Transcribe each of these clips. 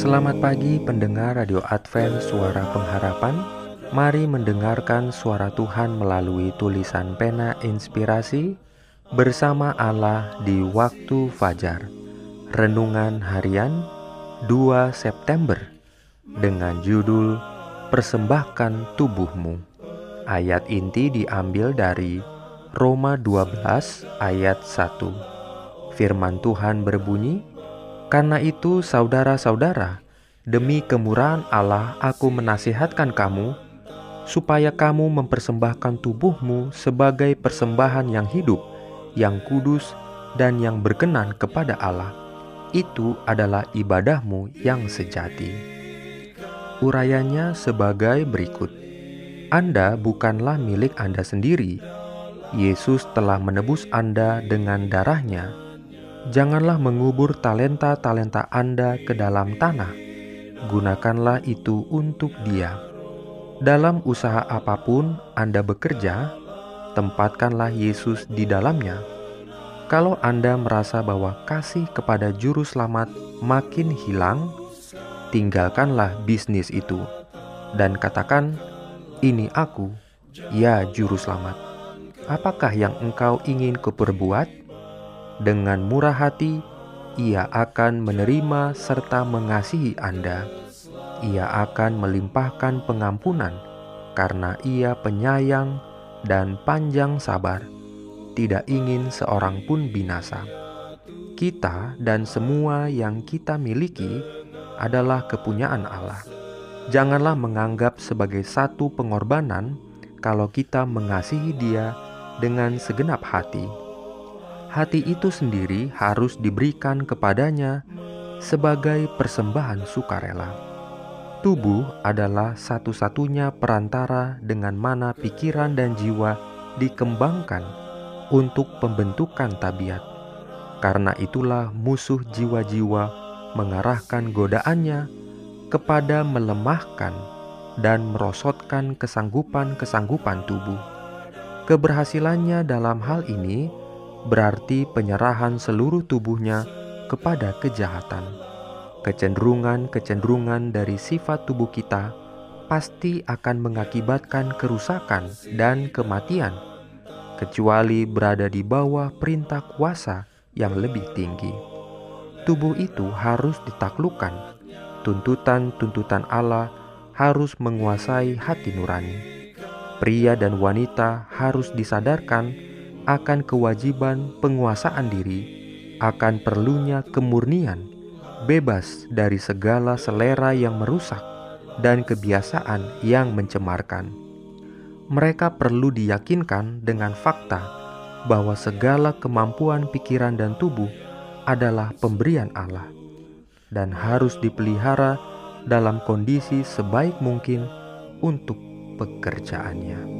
Selamat pagi pendengar Radio Advent Suara Pengharapan. Mari mendengarkan suara Tuhan melalui tulisan pena inspirasi Bersama Allah di waktu fajar. Renungan harian 2 September Dengan judul Persembahkan tubuhmu. Ayat inti diambil dari Roma 12 ayat 1 Firman Tuhan berbunyi, karena itu, saudara-saudara, demi kemurahan Allah, aku menasihatkan kamu supaya kamu mempersembahkan tubuhmu sebagai persembahan yang hidup, yang kudus, dan yang berkenan kepada Allah. Itu adalah ibadahmu yang sejati. Urayanya sebagai berikut: Anda bukanlah milik Anda sendiri. Yesus telah menebus Anda dengan darahnya Janganlah mengubur talenta-talenta Anda ke dalam tanah. Gunakanlah itu untuk Dia. Dalam usaha apa pun Anda bekerja, tempatkanlah Yesus di dalamnya. Kalau Anda merasa bahwa kasih kepada Juru Selamat makin hilang, tinggalkanlah bisnis itu dan katakan, "Ini aku, ya Juru Selamat." Apakah yang engkau ingin kuperbuat? Dengan murah hati ia akan menerima serta mengasihi Anda. Ia akan melimpahkan pengampunan karena ia penyayang dan panjang sabar, tidak ingin seorang pun binasa. Kita dan semua yang kita miliki adalah kepunyaan Allah. Janganlah menganggap sebagai satu pengorbanan kalau kita mengasihi Dia dengan segenap hati hati itu sendiri harus diberikan kepadanya sebagai persembahan sukarela. Tubuh adalah satu-satunya perantara dengan mana pikiran dan jiwa dikembangkan untuk pembentukan tabiat. Karena itulah musuh jiwa-jiwa mengarahkan godaannya kepada melemahkan dan merosotkan kesanggupan-kesanggupan tubuh. Keberhasilannya dalam hal ini berarti penyerahan seluruh tubuhnya kepada kejahatan. Kecenderungan-kecenderungan dari sifat tubuh kita pasti akan mengakibatkan kerusakan dan kematian, kecuali berada di bawah perintah kuasa yang lebih tinggi. Tubuh itu harus ditaklukkan. Tuntutan-tuntutan Allah harus menguasai hati nurani. Pria dan wanita harus disadarkan akan kewajiban penguasaan diri, akan perlunya kemurnian, bebas dari segala selera yang merusak dan kebiasaan yang mencemarkan. Mereka perlu diyakinkan dengan fakta bahwa segala kemampuan pikiran dan tubuh adalah pemberian Allah dan harus dipelihara dalam kondisi sebaik mungkin untuk pekerjaannya.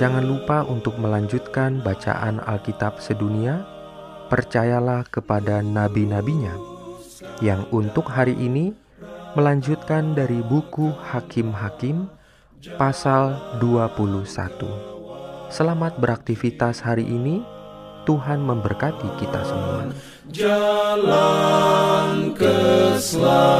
Jangan lupa untuk melanjutkan bacaan Alkitab sedunia. percayalah kepada nabi-nabinya yang untuk hari ini melanjutkan dari buku Hakim-Hakim pasal 21. Selamat beraktivitas hari ini. Tuhan memberkati kita semua. Jalan keselamatan